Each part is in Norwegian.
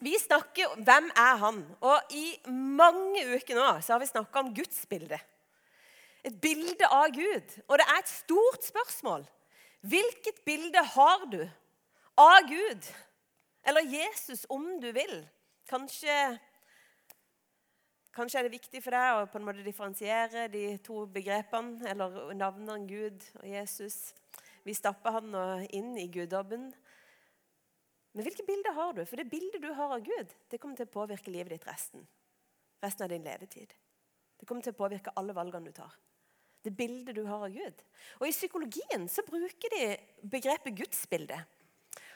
Vi snakker om hvem er han? Og i mange uker nå så har vi snakka om gudsbildet. Et bilde av Gud. Og det er et stort spørsmål. Hvilket bilde har du av Gud? Eller Jesus, om du vil? Kanskje, kanskje er det viktig for deg å på en måte differensiere de to begrepene, eller navnene Gud og Jesus. Vi stapper han inn i guddommen. Men hvilke bilder har du? For det bildet du har av Gud, det kommer til å påvirke livet ditt resten. Resten av din levetid. Det kommer til å påvirke alle valgene du tar. Det bildet du har av Gud. Og I psykologien så bruker de begrepet gudsbilde.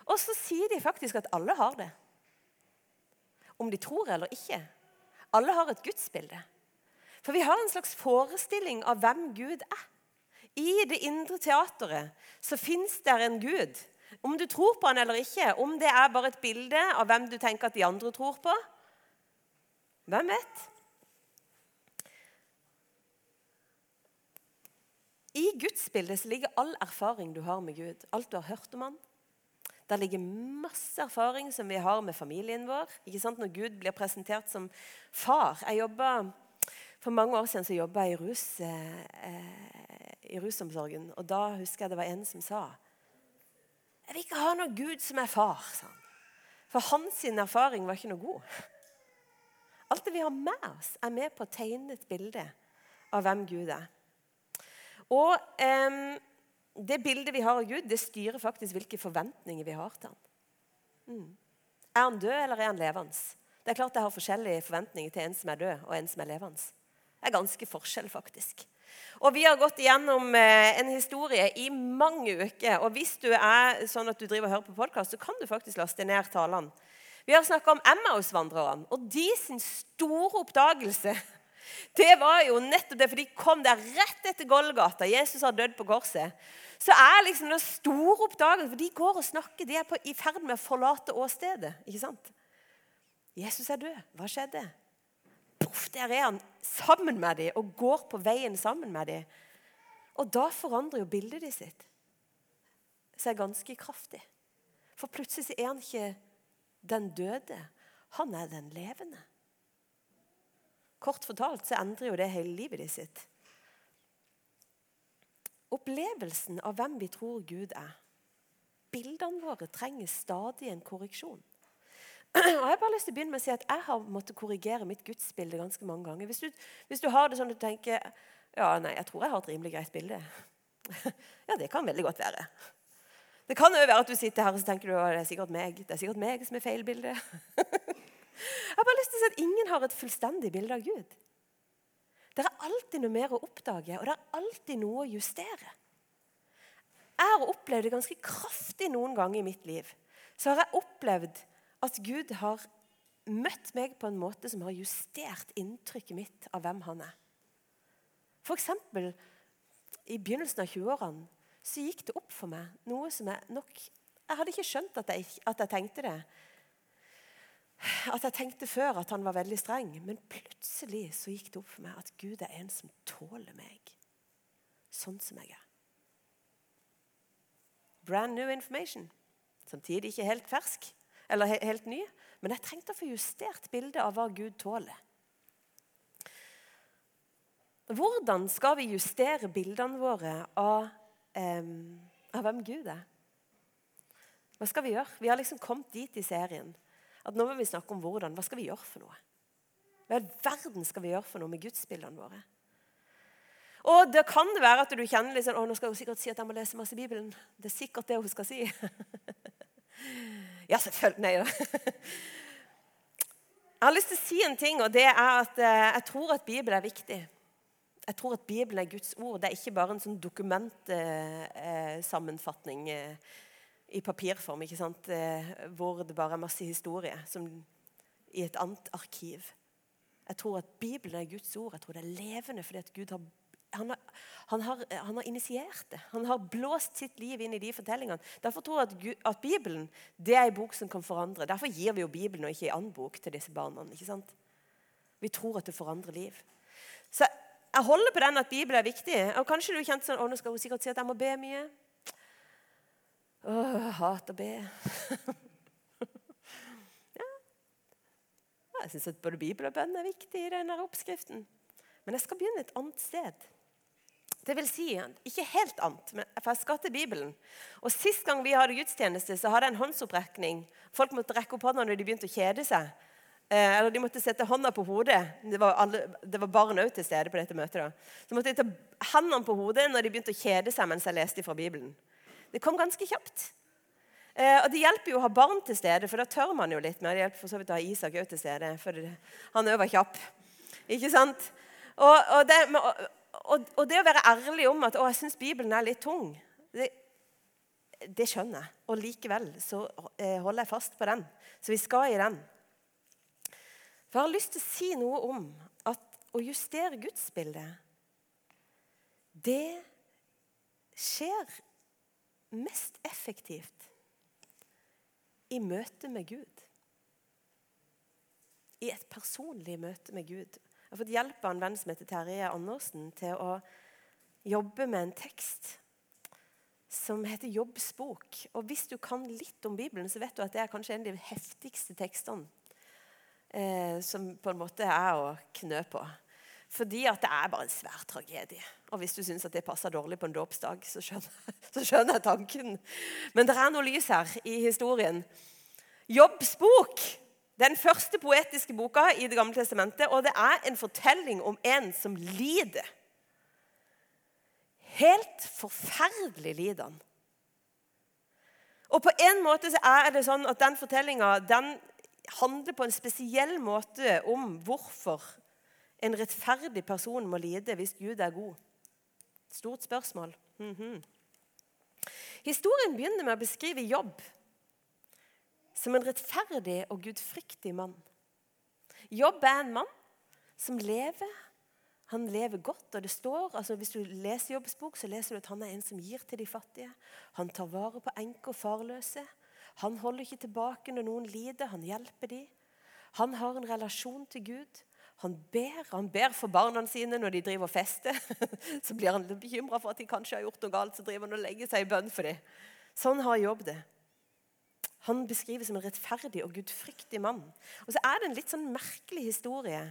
Og så sier de faktisk at alle har det. Om de tror eller ikke. Alle har et gudsbilde. For vi har en slags forestilling av hvem Gud er. I det indre teateret så fins det en Gud om du tror på han eller ikke, om det er bare et bilde av hvem du tenker at de andre tror på Hvem vet? I gudsbildet ligger all erfaring du har med Gud. Alt du har hørt om han. Der ligger masse erfaring som vi har med familien vår. Ikke sant? Når Gud blir presentert som far. Jeg jobbet, For mange år siden så jobba jeg i, rus, eh, i rusomsorgen. og Da husker jeg det var en som sa 'Jeg vil ikke ha noen Gud som er far', sa han. For hans erfaring var ikke noe god. Alt det vi har med oss, er med på å tegne et bilde av hvem Gud er. Og eh, det bildet vi har av Gud, det styrer faktisk hvilke forventninger vi har til ham. Mm. Er han død, eller er han levende? Det er klart Jeg har forskjellige forventninger til en som er død, og en som er levende. Det er ganske forskjell, faktisk. Og Vi har gått igjennom eh, en historie i mange uker. og Hvis du er sånn at du driver og hører på podkast, så kan du faktisk laste ned talene. Vi har snakka om Emmaus-vandrerne, og de sin store oppdagelse det var jo nettopp det, for de kom der rett etter Golgata. Jesus har dødd på korset. Så er liksom den store oppdagelsen, for de går og snakker, de er på, i ferd med å forlate åstedet. ikke sant? Jesus er død. Hva skjedde? Poff, der er han sammen med dem og går på veien sammen med dem. Og da forandrer jo bildet de sitt seg ganske kraftig. For plutselig er han ikke den døde. Han er den levende. Kort fortalt så endrer jo det hele livet de sitt. Opplevelsen av hvem vi tror Gud er. Bildene våre trenger stadig en korreksjon. Og Jeg har bare lyst til å begynne med å si at jeg har måttet korrigere mitt gudsbilde ganske mange ganger. Hvis du, hvis du har det sånn at du tenker ja, nei, jeg tror jeg har et rimelig greit bilde. ja, det kan veldig godt være. Det kan jo være at du sitter her og så tenker du, det er sikkert meg det er sikkert meg som er feil bilde. jeg har bare lyst til å si at ingen har et fullstendig bilde av Gud. Det er alltid noe mer å oppdage, og det er alltid noe å justere. Jeg har opplevd det ganske kraftig noen ganger i mitt liv. Så har jeg opplevd at Gud har møtt meg på en måte som har justert inntrykket mitt av hvem han er. F.eks. i begynnelsen av 20-årene så gikk det opp for meg noe som jeg nok Jeg hadde ikke skjønt at jeg, at jeg tenkte det. At jeg tenkte før at han var veldig streng. Men plutselig så gikk det opp for meg at Gud er en som tåler meg sånn som jeg er. Brand new information. Samtidig ikke helt fersk eller helt ny. Men jeg trengte å få justert bildet av hva Gud tåler. Hvordan skal vi justere bildene våre av, eh, av hvem Gud er? Hva skal vi gjøre? Vi har liksom kommet dit i serien at nå må vi snakke om hvordan. Hva skal vi gjøre for noe? Hva i verden skal vi gjøre for noe med gudsbildene våre? Og det kan det være at du kjenner litt sånn, å, nå skal hun sikkert si at jeg må lese masse i Bibelen. Det er sikkert det hun skal si. Ja, selvfølgelig. Nei da. Jeg har lyst til å si en ting, og det er at eh, jeg tror at Bibelen er viktig. Jeg tror at Bibelen er Guds ord. Det er ikke bare en sånn dokumentsammenfatning eh, eh, i papirform, ikke sant? hvor det bare er masse historie som i et annet arkiv. Jeg tror at Bibelen er Guds ord. Jeg tror det er levende fordi at Gud har han har, han, har, han har, initiert det. Han har blåst sitt liv inn i de fortellingene. Derfor tror jeg at, at, Bibelen det er en bok som kan forandre. Derfor gir vi jo Bibelen og ikke en annen bok til disse barna. ikke sant? Vi tror at det forandrer liv. Så jeg holder på den at Bibelen er viktig. Og Kanskje du kjente sånn, å, nå skal hun sikkert si at jeg må be mye. Å, jeg hater å be. ja. Jeg syns at både Bibel og bønn er viktig i denne oppskriften. Men jeg skal begynne et annet sted. Det vil si, ikke helt annet, men jeg skal til Bibelen. Og Sist gang vi hadde gudstjeneste, så hadde jeg en håndsopprekning. Folk måtte rekke opp hånda når de begynte å kjede seg. Eh, eller de måtte sette hånda på hodet. Det var, alle, det var barn òg til stede på dette møtet. da. Så måtte de ta hendene på hodet når de begynte å kjede seg mens jeg leste fra Bibelen. Det kom ganske kjapt. Eh, og Det hjelper jo å ha barn til stede, for da tør man jo litt mer. Det hjelper for så vidt å ha Isak òg til stede, for han òg var kjapp. Ikke sant? Og, og det, og, og, det å være ærlig om at å, jeg syns Bibelen er litt tung, det, det, skjønner jeg. Og likevel så eh, holder jeg fast på den. Så vi skal i den. For jeg har lyst til å si noe om at å justere gudsbildet, det skjer mest effektivt i møte med Gud. I et personlig møte med Gud har fått hjelp av en venn som heter Terje Andersen, til å jobbe med en tekst som heter Jobbsbok. Og hvis du kan litt om Bibelen, så vet du at det er kanskje en av de heftigste tekstene eh, som på en måte er å knø på. Fordi at det er bare en svær tragedie. Og hvis du syns det passer dårlig på en dåpsdag, så, så, skjønner jeg tanken. Men det er noe lys her i historien. Jobbsbok den første poetiske boka i Det gamle testamentet, og det er en fortelling om en som lider. Helt forferdelig lider han. Og på en måte så er det sånn at den fortellinga handler på en spesiell måte om hvorfor en rettferdig person må lide hvis Gud er god. Stort spørsmål. Mm -hmm. Historien begynner med å beskrive jobb som en rettferdig og gudfryktig mann. Jobb er en mann som lever. Han lever godt. og det står, altså Hvis du leser Jobbs bok, så leser du at han er en som gir til de fattige. Han tar vare på enker og farløse. Han holder ikke tilbake når noen lider. Han hjelper dem. Han har en relasjon til Gud. Han ber, han ber for barna sine når de driver og fester. Så blir han bekymra for at de kanskje har gjort noe galt, så driver han og legger seg i bønn for dem. Sånn har Jobb det. Han beskrives som en rettferdig og gudfryktig mann. Og så er det en litt sånn merkelig historie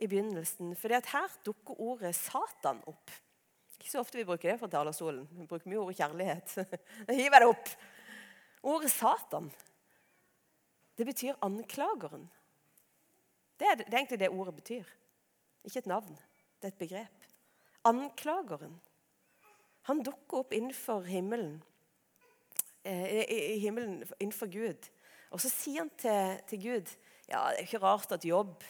i begynnelsen. For her dukker ordet Satan opp. Ikke så ofte vi bruker det fra talerstolen. Vi bruker mye ordet kjærlighet. Da hiver det opp. Ordet Satan, det betyr anklageren. Det er, det er egentlig det ordet betyr. Ikke et navn. Det er et begrep. Anklageren. Han dukker opp innenfor himmelen i himmelen innenfor Gud. Og så sier han til, til, Gud ja, det er ikke rart at jobb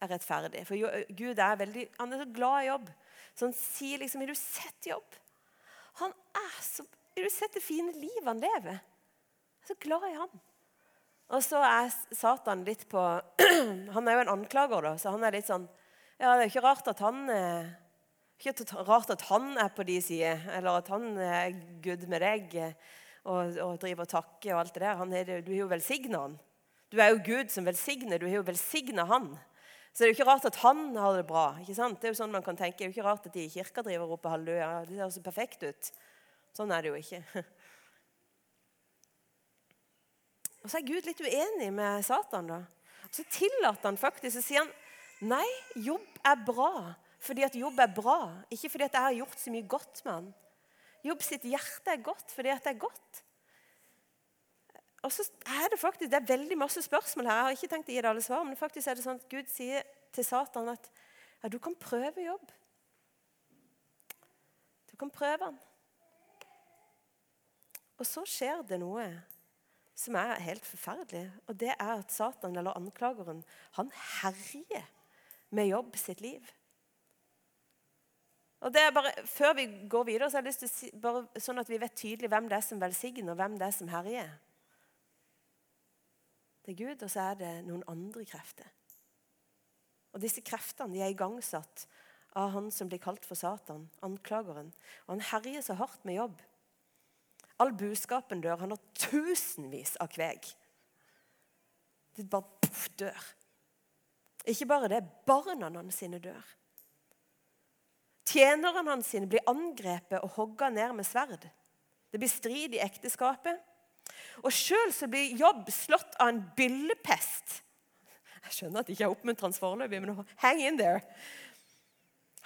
er rettferdig. For Gud er veldig, han er så glad i jobb. Så han sier liksom Har du sett jobb? Han er så Har du sett det fine livet han lever? Jeg er så glad i han. Og så er Satan litt på Han er jo en anklager, da, så han er litt sånn Ja, det er ikke rart at han eh, ikke rart at han er på de sider, eller at han er good med deg og, og driver og takker og alt det der. Er, du har jo velsigna han. Du er jo Gud som velsigner. Du har jo velsigna han. Så det er jo ikke rart at han har det bra. ikke sant? Det er jo sånn man kan tenke. Det er jo ikke rart at de i kirka driver og roper halleluja. Det ser så perfekt ut. Sånn er det jo ikke. Og så er Gud litt uenig med Satan. da. Og Så tillater han faktisk, så sier han nei, jobb er bra fordi at jobb er bra. Ikke fordi at jeg har gjort så mye godt med han. Jobb sitt hjerte er godt fordi at det er godt. Og så er Det faktisk, det er veldig masse spørsmål her. Jeg har ikke tenkt å gi deg alle svar, men faktisk er det sånn at Gud sier til Satan at ja, du kan prøve jobb. Du kan prøve han. Og så skjer det noe som er helt forferdelig. Og det er at Satan, eller anklageren, han herjer med jobb sitt liv. Og det er bare, Før vi går videre, så har jeg lyst til å si, bare sånn at vi vet tydelig hvem det er som velsigner, og hvem det er som herjer. Det er Gud, og så er det noen andre krefter. Og Disse kreftene de er igangsatt av han som blir kalt for Satan, anklageren. Og Han herjer så hardt med jobb. All buskapen dør. Han har tusenvis av kveg. Det bare puff, dør. Ikke bare det, barna hans sine dør. Tjenerne hans blir angrepet og hogga ned med sverd. Det blir strid i ekteskapet. Og sjøl blir Jobb slått av en byllepest. Jeg skjønner at det ikke er oppmuntrende foreløpig, men hang in there.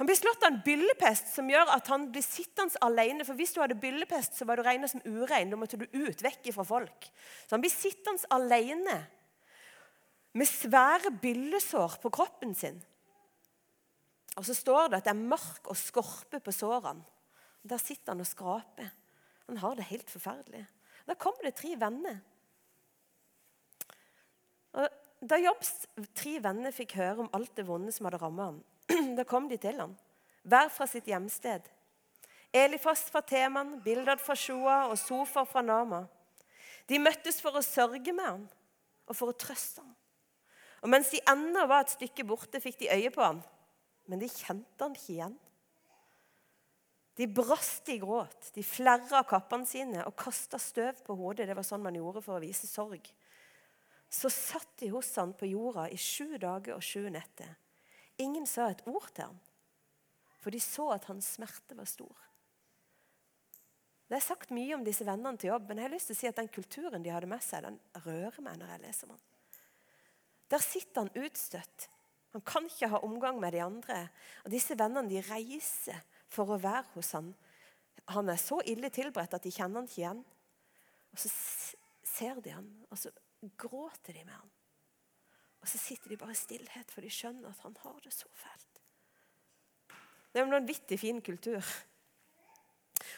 Han blir slått av en byllepest som gjør at han blir sittende alene. For hvis du hadde byllepest, så var du regna som urein. Da måtte du ut, vekk fra folk. Så han blir sittende alene med svære byllesår på kroppen sin. Og så står det at det er mark og skorpe på sårene. Der sitter han og skraper. Han har det helt forferdelig. Da kommer det tre venner. Og da Jobbs tre venner fikk høre om alt det vonde som hadde rammet ham, da kom de til ham, hver fra sitt hjemsted. Elifas fra Teman, Bildad fra Sjoa og Sofar fra Nama. De møttes for å sørge med ham og for å trøste ham. Og Mens de ennå var et stykke borte, fikk de øye på ham, men de kjente han ikke igjen. De brast i gråt, de flerra kappene sine og kasta støv på hodet. Det var sånn man gjorde for å vise sorg. Så satt de hos han på jorda i sju dager og sju netter. Ingen sa et ord til ham, for de så at hans smerte var stor. Det er sagt mye om disse vennene til jobb, men jeg har lyst til å si at den kulturen de hadde med seg, den rører meg når jeg leser om den. Der sitter han utstøtt. Han kan ikke ha omgang med de andre. Og Disse vennene de reiser for å være hos han. Han er så ille tilberedt at de kjenner han ikke igjen. Og Så ser de han, og så gråter de med han. Og så sitter de bare i stillhet, for de skjønner at han har det så fælt. Det er en vanvittig fin kultur.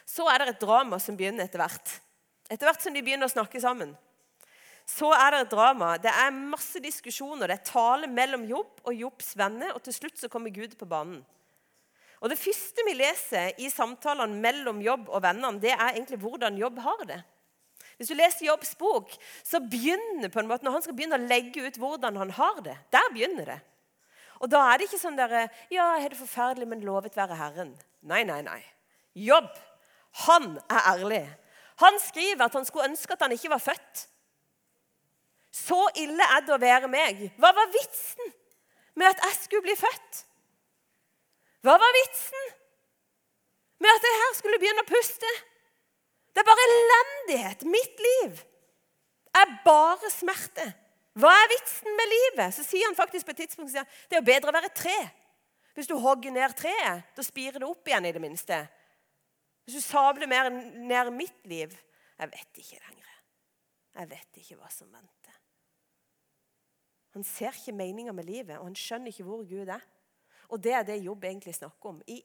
Så er det et drama som begynner etter hvert. Etter hvert som de begynner å snakke sammen så er det et drama. Det er masse diskusjoner. Det er tale mellom Jobb og Jobbs venner, og til slutt så kommer Gud på banen. Og Det første vi leser i samtalene mellom Jobb og vennene, det er egentlig hvordan Jobb har det. Hvis du leser Jobbs bok, så begynner på en måte, når han skal begynne å legge ut hvordan han har det, der begynner det. Og da er det ikke sånn der, Ja, jeg har det forferdelig, men lovet være Herren. Nei, nei, nei. Jobb, han er ærlig. Han skriver at han skulle ønske at han ikke var født. Så ille er det å være meg. Hva var vitsen med at jeg skulle bli født? Hva var vitsen med at jeg her skulle begynne å puste? Det er bare elendighet. Mitt liv er bare smerte. Hva er vitsen med livet? Så sier han faktisk på et tidspunkt sier, det er jo bedre å være et tre. Hvis du hogger ned treet, da spirer det opp igjen i det minste. Hvis du sabler mer ned mitt liv Jeg vet ikke lenger. Jeg vet ikke hva som venter. Han ser ikke meninga med livet, og han skjønner ikke hvor Gud er. Og det er det Jobb egentlig snakker om i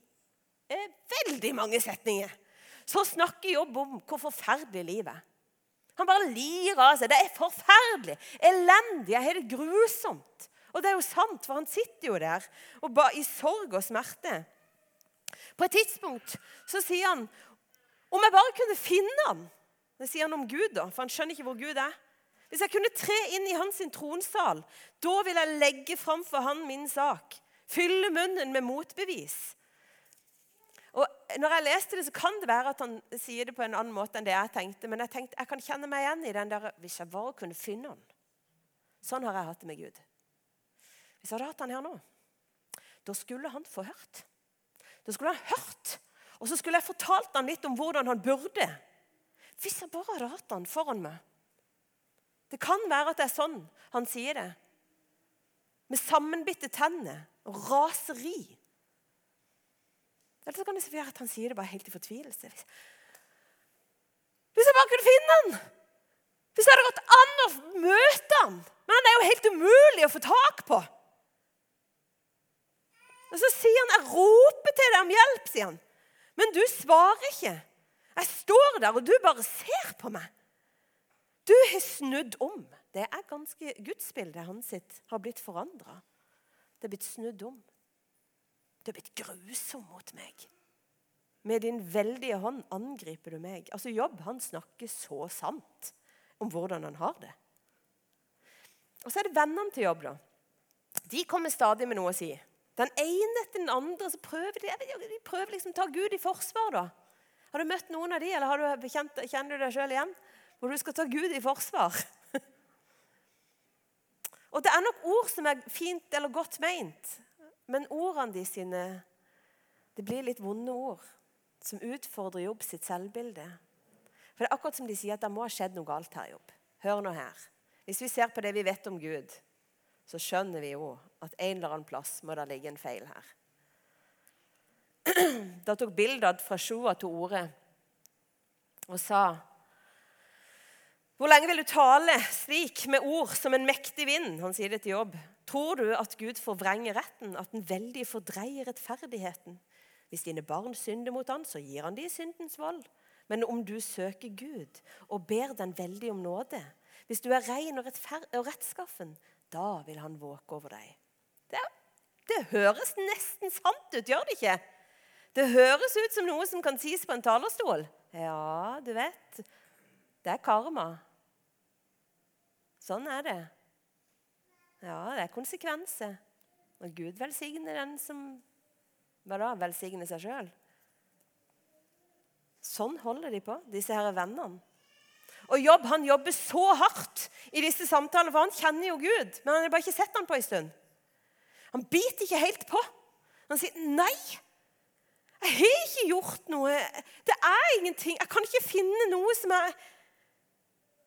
eh, veldig mange setninger. Så snakker Jobb om hvor forferdelig livet er. Han bare lir av seg. Det er forferdelig, elendig, jeg har grusomt. Og det er jo sant, for han sitter jo der og ba, i sorg og smerte. På et tidspunkt så sier han om jeg bare kunne finne han Det sier han om Gud, da, for han skjønner ikke hvor Gud er. Hvis jeg kunne tre inn i hans tronsal, da vil jeg legge fram for han min sak. Fylle munnen med motbevis. Og når jeg leste det, så kan det være at han sier det på en annen måte enn det jeg tenkte. Men jeg tenkte, jeg kan kjenne meg igjen i den der Hvis jeg bare kunne finne han. Sånn har jeg hatt det med Gud. Hvis jeg hadde hatt han her nå, da skulle han få hørt. Da skulle han hørt. Og så skulle jeg fortalt han litt om hvordan han burde. Hvis jeg bare hadde hatt han foran meg. Det kan være at det er sånn han sier det. Med sammenbitte tenner og raseri. Eller så kan det være at han sier det bare helt i fortvilelse. Hvis jeg bare kunne finne han! Hvis det hadde gått an å møte han! Men han er jo helt umulig å få tak på. Og Så sier han, 'Jeg roper til deg om hjelp', sier han. Men du svarer ikke. Jeg står der, og du bare ser på meg. Du har snudd om. Det er ganske Gudsbildet hans sitt har blitt forandra. Det er blitt snudd om. Du er blitt grusom mot meg. Med din veldige hånd angriper du meg. Altså Jobb han snakker så sant om hvordan han har det. Og så er det vennene til Jobb. da. De kommer stadig med noe å si. Den ene etter den andre så prøver de, de prøver liksom å ta Gud i forsvar. da. Har du møtt noen av de, eller du kjenner du deg sjøl igjen? Hvor du skal ta Gud i forsvar. Og Det er nok ord som er fint eller godt meint, men ordene de sine det blir litt vonde ord som utfordrer Jobb sitt selvbilde. For det er akkurat som de sier at det må ha skjedd noe galt her, Jobb. Hør nå her. Hvis vi ser på det vi vet om Gud, så skjønner vi jo at en eller annen plass må det ligge en feil her. Da tok Bildad fra Sjoa til orde og sa Hvor lenge vil du tale slik med ord som en mektig vind? Han sier det til jobb. Tror du at Gud forvrenger retten, at den veldig fordreier rettferdigheten? Hvis dine barn synder mot han, så gir han de syndens vold. Men om du søker Gud og ber den veldig om nåde, hvis du er ren og, og rettskaffen, da vil han våke over deg. Det, det høres nesten sant ut, gjør det ikke? Det høres ut som noe som kan sies på en talerstol. Ja, du vet. Det er karma. Sånn er det. Ja, det er konsekvenser. Og Gud velsigner den som hva? Velsigner seg sjøl. Sånn holder de på, disse her vennene. Og Jobb han jobber så hardt i disse samtalene, for han kjenner jo Gud. Men han har bare ikke sett ham på en stund. Han biter ikke helt på. Han sier, 'Nei, jeg har ikke gjort noe. Det er ingenting. Jeg kan ikke finne noe som er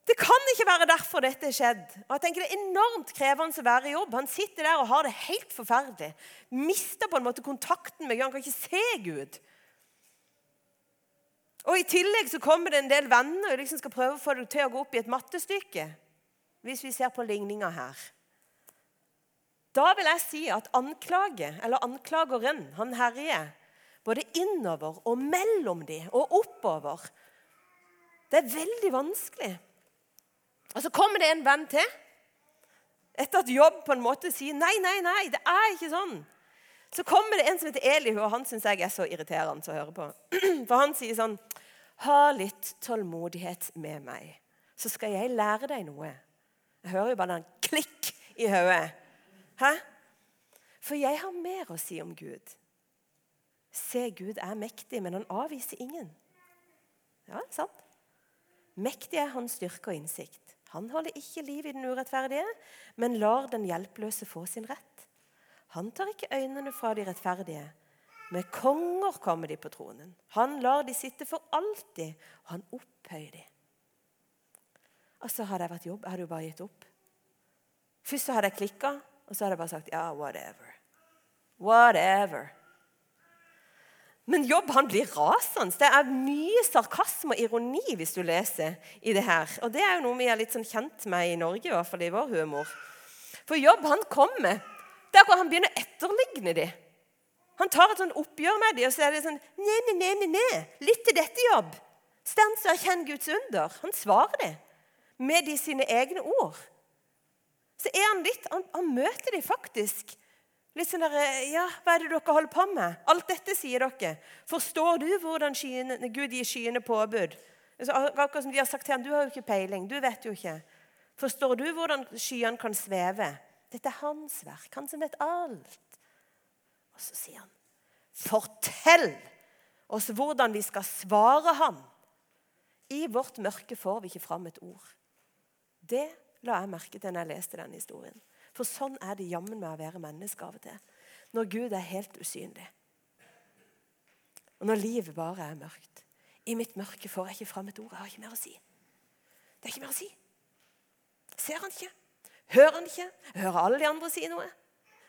Det kan ikke være derfor dette er skjedd. Og jeg tenker Det er enormt krevende å være i jobb. Han sitter der og har det helt forferdelig. Mister på en måte kontakten med Gud. Han kan ikke se Gud. Og I tillegg så kommer det en del venner og liksom skal prøve å få deg til å gå opp i et mattestykke. Hvis vi ser på ligninga her. Da vil jeg si at anklage, eller anklageren, han herjer både innover og mellom de og oppover. Det er veldig vanskelig. Og Så kommer det en venn til. Etter at jobb på en måte sier nei, nei, nei, det er ikke sånn. Så kommer det en som heter Elihu, og han syns jeg er så irriterende å høre på. For han sier sånn Ha litt tålmodighet med meg, så skal jeg lære deg noe. Jeg hører jo bare den klikk i hodet. Hæ? For jeg har mer å si om Gud. Se, Gud er mektig, men han avviser ingen. Ja, sant? Mektig er hans styrke og innsikt. Han holder ikke liv i den urettferdige, men lar den hjelpeløse få sin rett. Han tar ikke øynene fra de rettferdige. Med konger kommer de på tronen. Han lar de sitte for alltid, han opphøyer de. Og så hadde jeg vært jobb. Jeg hadde jo bare gitt opp. Først så hadde jeg klikka, og så hadde jeg bare sagt ja, whatever. Whatever. Men jobb han blir rasende. Det er mye sarkasme og ironi hvis du leser i det her. Og det er jo noe vi er litt sånn kjent med i Norge, i hvert fall i vår humor. For jobb han kommer det er hvor han begynner å etterligne dem. Han tar et sånt oppgjør med dem og så er det sånn ne, ne, ne, ne, ne. Litt til dette jobb. Stans og erkjenn Guds under. Han svarer det med de sine egne ord. Så er han litt Han, han møter dem faktisk. Litt sånn der, Ja, hva er det dere holder på med? Alt dette sier dere. Forstår du hvordan skyene, Gud gir skyene påbud? Akkurat som de har sagt til ham, du har jo ikke peiling. Du vet jo ikke. Forstår du hvordan skyene kan sveve? Dette er hans verk. Han som vet alt. Og så sier han, 'Fortell oss hvordan vi skal svare ham.' I vårt mørke får vi ikke fram et ord. Det la jeg merke til når jeg leste den historien. For sånn er det jammen med å være menneske av og til. Når Gud er helt usynlig. Og når livet bare er mørkt. I mitt mørke får jeg ikke fram et ord. Jeg har ikke mer å si. Det er ikke mer å si. Ser han ikke? Hører han ikke? Jeg hører alle de andre si noe.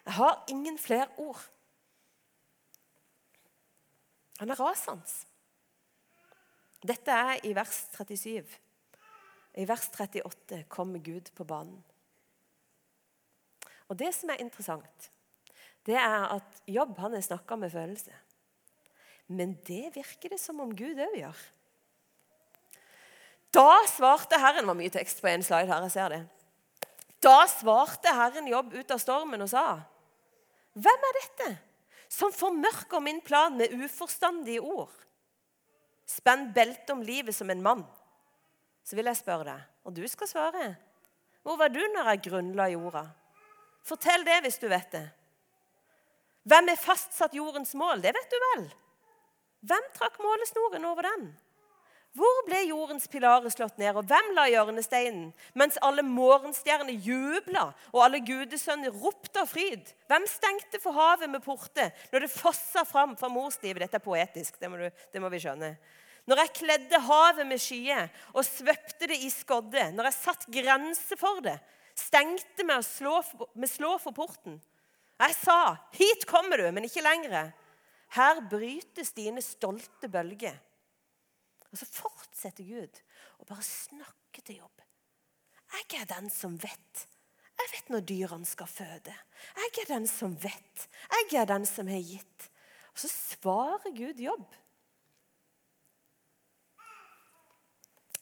Jeg har ingen flere ord. Han er rasende. Dette er i vers 37. I vers 38 kommer Gud på banen. Og Det som er interessant, det er at Jobb han er snakka med følelse. Men det virker det som om Gud òg gjør. Da svarte Herren var mye tekst på en slide her, jeg ser det. Da svarte Herren Jobb ut av stormen og sa, 'Hvem er dette som formørker min plan med uforstandige ord?' 'Spenn beltet om livet som en mann.' Så vil jeg spørre deg, og du skal svare, 'Hvor var du når jeg grunnla jorda?' Fortell det hvis du vet det. Hvem er fastsatt jordens mål? Det vet du vel. Hvem trakk målesnoren over den? Hvor ble jordens pilarer slått ned, og hvem la hjørnesteinen? Mens alle morgenstjerner jubla, og alle gudesønner ropte av fryd. Hvem stengte for havet med porter når det fossa fram fra morslivet? Dette er poetisk, det må, du, det må vi skjønne. Når jeg kledde havet med skyer og svøpte det i skodde, når jeg satt grense for det, Stengte med, å slå, med slå for porten. Jeg sa, 'Hit kommer du, men ikke lenger.' Her brytes dine stolte bølger. Og så fortsetter Gud å bare snakke til jobb. Jeg er den som vet. Jeg vet når dyrene skal føde. Jeg er den som vet. Jeg er den som har gitt. Og så svarer Gud jobb.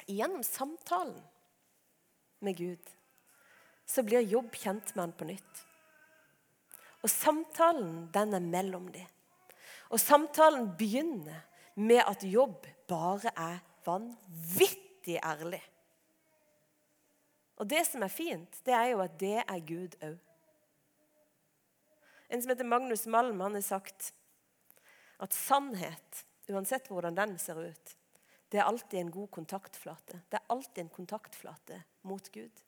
Gjennom samtalen med Gud så blir jobb kjent med han på nytt. Og samtalen, den er mellom dem. Og samtalen begynner med at jobb bare er vanvittig ærlig. Og det som er fint, det er jo at det er Gud òg. En som heter Magnus Malm, han har sagt at sannhet, uansett hvordan den ser ut, det er alltid en god kontaktflate. Det er alltid en kontaktflate mot Gud.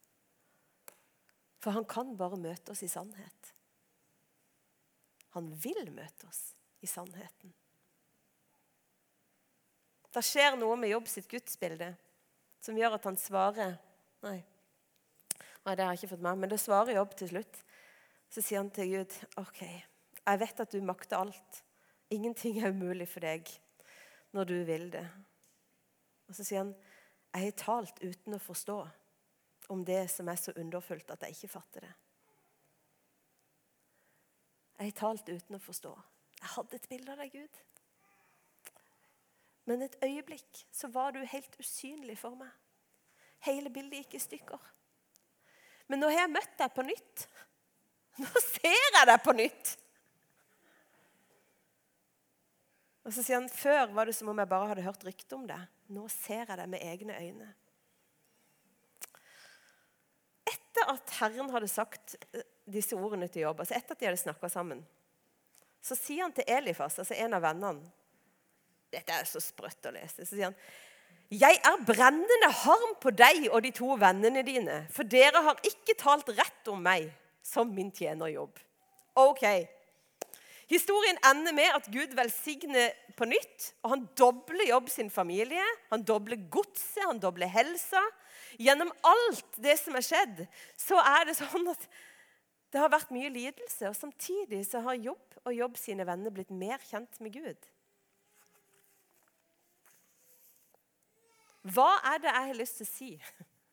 For han kan bare møte oss i sannhet. Han vil møte oss i sannheten. Det skjer noe med Jobb sitt gudsbilde som gjør at han svarer Nei, nei det har jeg ikke fått med men det svarer Jobb til slutt. Så sier han til Gud, OK, jeg vet at du makter alt. Ingenting er umulig for deg når du vil det. Og så sier han, jeg har talt uten å forstå om det som er så underfullt at jeg ikke fatter det. Jeg har talt uten å forstå. Jeg hadde et bilde av deg, Gud. Men et øyeblikk så var du helt usynlig for meg. Hele bildet gikk i stykker. Men nå har jeg møtt deg på nytt. Nå ser jeg deg på nytt. Og så sier han før var det som om jeg bare hadde hørt rykte om det. Nå ser jeg det med egne øyne. Etter at Herren hadde sagt eh, disse ordene til jobb, altså etter at de hadde snakka sammen, så sier han til Elifas, altså en av vennene Dette er så sprøtt å lese. Så sier han jeg er brennende harm på deg og de to vennene dine, for dere har ikke talt rett om meg som min tjenerjobb. Ok, Historien ender med at Gud velsigner på nytt. og Han dobler jobb sin familie, han dobler godset, han dobler helsa. Gjennom alt det som er skjedd, så er det sånn at det har vært mye lidelse. Og samtidig så har Jobb og Jobb sine venner blitt mer kjent med Gud. Hva er det jeg har lyst til å si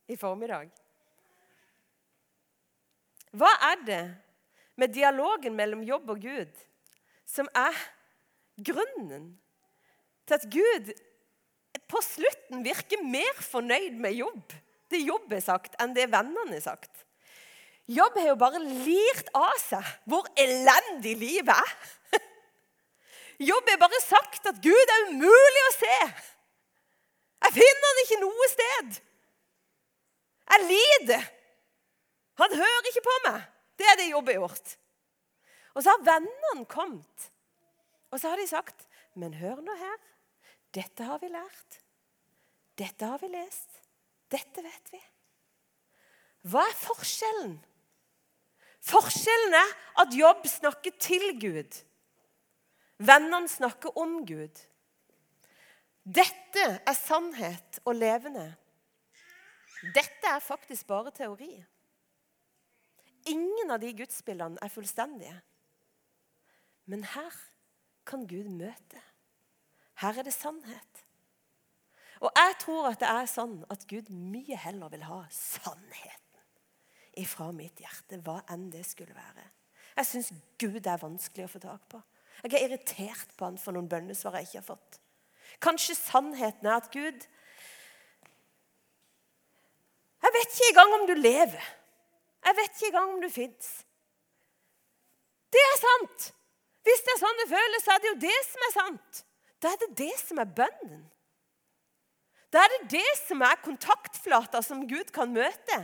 i formiddag? Hva er det med dialogen mellom jobb og Gud som er grunnen til at Gud på slutten virker mer fornøyd med jobb, det jobb er sagt, enn det vennene har sagt. Jobb har jo bare lirt av seg hvor elendig livet er. Jobb har bare sagt at Gud er umulig å se. Jeg finner han ikke noe sted. Jeg lider. Han hører ikke på meg. Det er det Jobb har gjort. Og så har vennene kommet. Og så har de sagt, 'Men hør nå her. Dette har vi lært. Dette har vi lest. Dette vet vi.' Hva er forskjellen? Forskjellen er at Jobb snakker til Gud. Vennene snakker om Gud. Dette er sannhet og levende. Dette er faktisk bare teori. Ingen av de gudsbildene er fullstendige. Men her kan Gud møte. Her er det sannhet. Og jeg tror at det er sånn at Gud mye heller vil ha sannheten ifra mitt hjerte, hva enn det skulle være. Jeg syns Gud er vanskelig å få tak på. Jeg er irritert på han for noen bønnesvar jeg ikke har fått. Kanskje sannheten er at Gud Jeg vet ikke engang om du lever. Jeg vet ikke engang om du fins. Det er sant! Hvis det er sånn det føles, så er det jo det som er sant. Da er det det som er bønnen. Da er det det som er kontaktflata som Gud kan møte.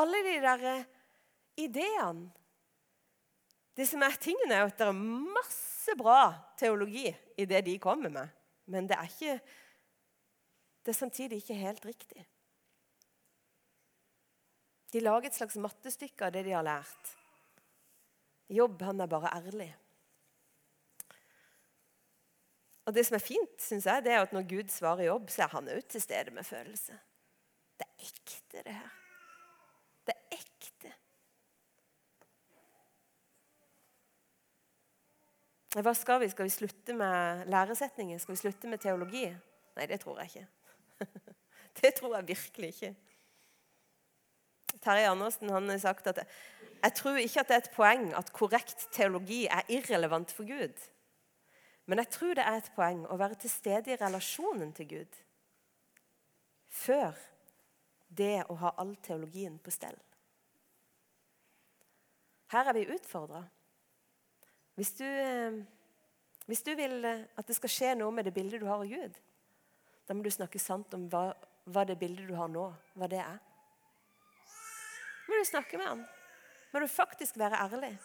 Alle de der eh, ideene Det som er tingene, er at det er masse bra teologi i det de kommer med. Men det er, ikke, det er samtidig ikke helt riktig. De lager et slags mattestykke av det de har lært. Jobb, han er bare ærlig. Og det som er fint, synes jeg, det er at når Gud svarer jobb, så er han òg til stede med følelse. Det er ekte, det her. Det er ekte. Hva skal vi? Skal vi slutte med læresetninger? Skal vi slutte med teologi? Nei, det tror jeg ikke. Det tror jeg virkelig ikke. Terje Andersen han har sagt at jeg tror ikke at det er et poeng at korrekt teologi er irrelevant for Gud. Men jeg tror det er et poeng å være til stede i relasjonen til Gud før det å ha all teologien på stell. Her er vi utfordra. Hvis, eh, hvis, du vil eh, at det skal skje noe med det bildet du har av Gud, da må du snakke sant om hva, hva det bildet du har nå, hva det er. Må du snakke med ham. Må du faktisk være ærlig.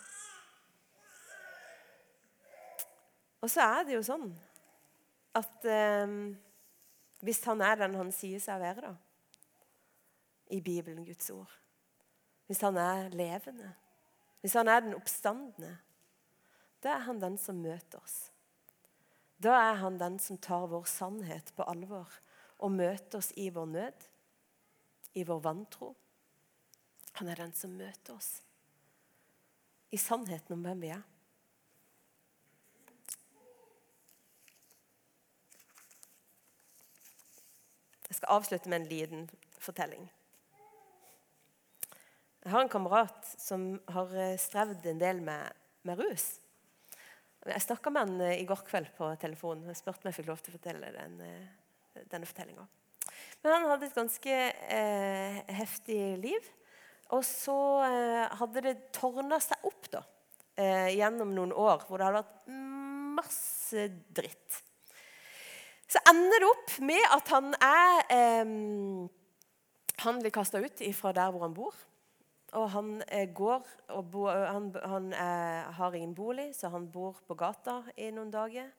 Og så er det jo sånn at eh, hvis han er den han sier seg å være, da, i Bibelen, Guds ord Hvis han er levende, hvis han er den oppstandende, da er han den som møter oss. Da er han den som tar vår sannhet på alvor og møter oss i vår nød, i vår vantro. Han er den som møter oss i sannheten om hvem vi er. Jeg skal avslutte med en liten fortelling. Jeg har en kamerat som har eh, strevd en del med, med rus. Jeg snakka med han eh, i går kveld på telefonen og spurte om jeg fikk lov til å fortelle den, eh, denne fortellinga. Men han hadde et ganske eh, heftig liv. Og så eh, hadde det tårna seg opp da, eh, gjennom noen år hvor det hadde vært masse dritt. Så ender det opp med at han er eh, Han blir kasta ut fra der hvor han bor. Og han eh, går og bo, Han, han eh, har ingen bolig, så han bor på gata i noen dager.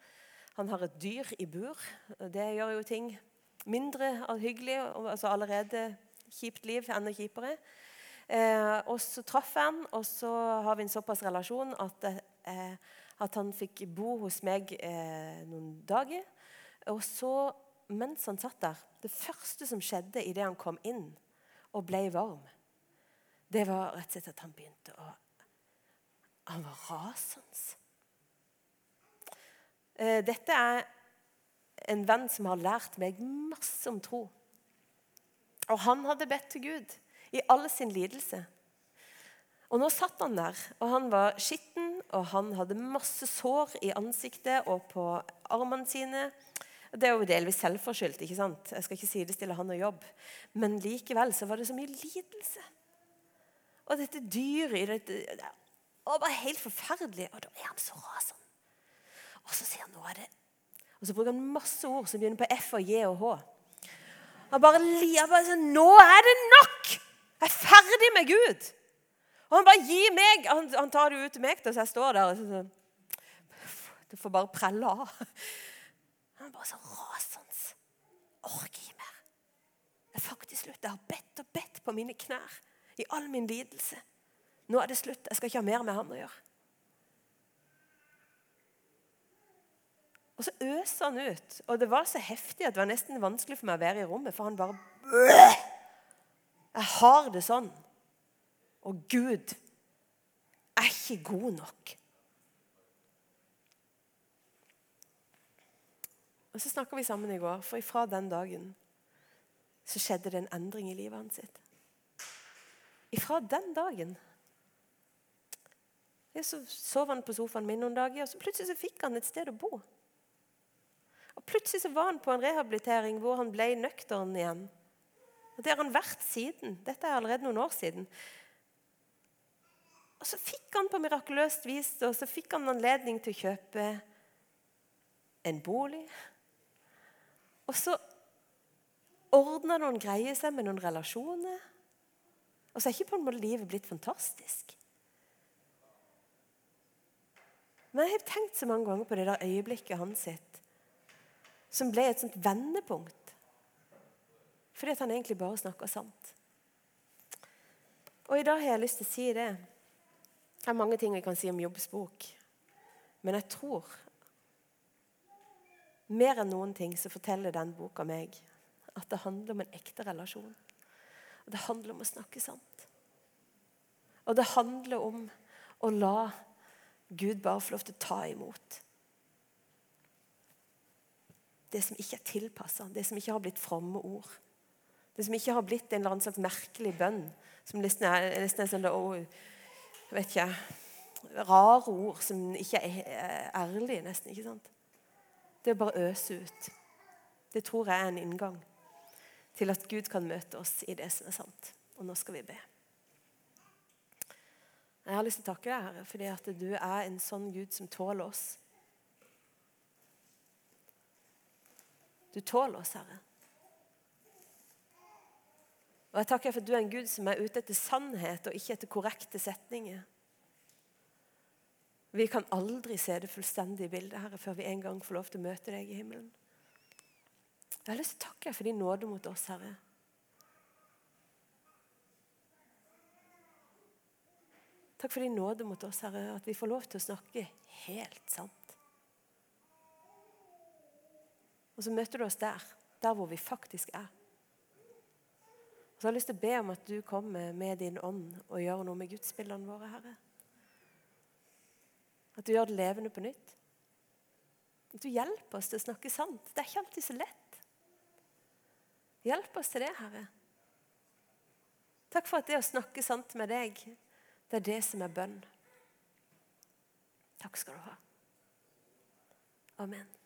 Han har et dyr i bur. Det gjør jo ting mindre hyggelig. altså Allerede kjipt liv, enda kjipere. Eh, og så traff jeg han, og så har vi en såpass relasjon at, eh, at han fikk bo hos meg eh, noen dager. Og så, mens han satt der Det første som skjedde idet han kom inn og ble varm, det var rett og slett at han begynte å Han var rasende. Eh, dette er en venn som har lært meg masse om tro. Og han hadde bedt til Gud i all sin lidelse. Og Nå satt han der, og han var skitten, og han hadde masse sår i ansiktet og på armene sine. Det er jo delvis selvforskyldt. ikke sant? Jeg skal ikke sidestille han og jobb. Men likevel så var det så mye lidelse. Og dette dyret dette, det var helt forferdelig. Og da er han så rasende. Og så sier han nå av det Og så bruker han masse ord som begynner på F og J og H. Han bare lir bare sånn Nå er det nok! Jeg er ferdig med Gud. Og han bare gir meg Han, han tar det ut til meg, så jeg står der og sånn Du får bare prelle av. Han bare så rasende. Orker ikke mer. Det er faktisk slutt. Jeg har bedt og bedt på mine knær i all min lidelse. Nå er det slutt. Jeg skal ikke ha mer med han å gjøre. Og så øser han ut. Og det var så heftig at det var nesten vanskelig for meg å være i rommet, for han bare jeg har det sånn. Og Gud er ikke god nok. Og Så snakka vi sammen i går, for ifra den dagen så skjedde det en endring i livet hans. sitt. Ifra den dagen så sov han på sofaen min noen dager, og så plutselig så fikk han et sted å bo. Og Plutselig så var han på en rehabilitering hvor han ble nøktern igjen. Og Det har han vært siden. Dette er allerede noen år siden. Og så fikk han på mirakuløst vis og så fikk han anledning til å kjøpe en bolig. Og så ordner noen greier seg med noen relasjoner. Og så er ikke på en måte livet blitt fantastisk. Men jeg har tenkt så mange ganger på det der øyeblikket hans sitt, som ble et sånt vendepunkt. Fordi at han egentlig bare snakker sant. Og i dag har jeg lyst til å si det. Det er mange ting vi kan si om Jobbs bok. Men jeg tror mer enn noen ting så forteller den boka meg at det handler om en ekte relasjon. Og det handler om å snakke sant. Og det handler om å la Gud bare få lov til å ta imot. Det som ikke er tilpassa, det som ikke har blitt fromme ord. Det som ikke har blitt en eller annen slags merkelig bønn. Som nesten er, nesten er sånn å, vet ikke, Rare ord som ikke er ærlige, nesten. ikke sant? Det å bare øse ut. Det tror jeg er en inngang til at Gud kan møte oss i det som er sant. Og nå skal vi be. Jeg har lyst til å takke deg, Herre, fordi at du er en sånn Gud som tåler oss. Du tåler oss, Herre. Og jeg takker for at du er en Gud som er ute etter sannhet og ikke etter korrekte setninger. Vi kan aldri se det fullstendige bildet Herre, før vi en gang får lov til å møte deg i himmelen. Jeg har lyst til å takke for din nåde mot oss, Herre. Takk for din nåde mot oss, Herre, at vi får lov til å snakke helt sant. Og så møter du oss der, der hvor vi faktisk er. Og så har jeg lyst til å be om at du kommer med din ånd og gjør noe med gudsbildene våre, Herre. At du gjør det levende på nytt. At du hjelper oss til å snakke sant. Det er ikke alltid så lett. Hjelp oss til det, Herre. Takk for at det å snakke sant med deg, det er det som er bønn. Takk skal du ha. Amen.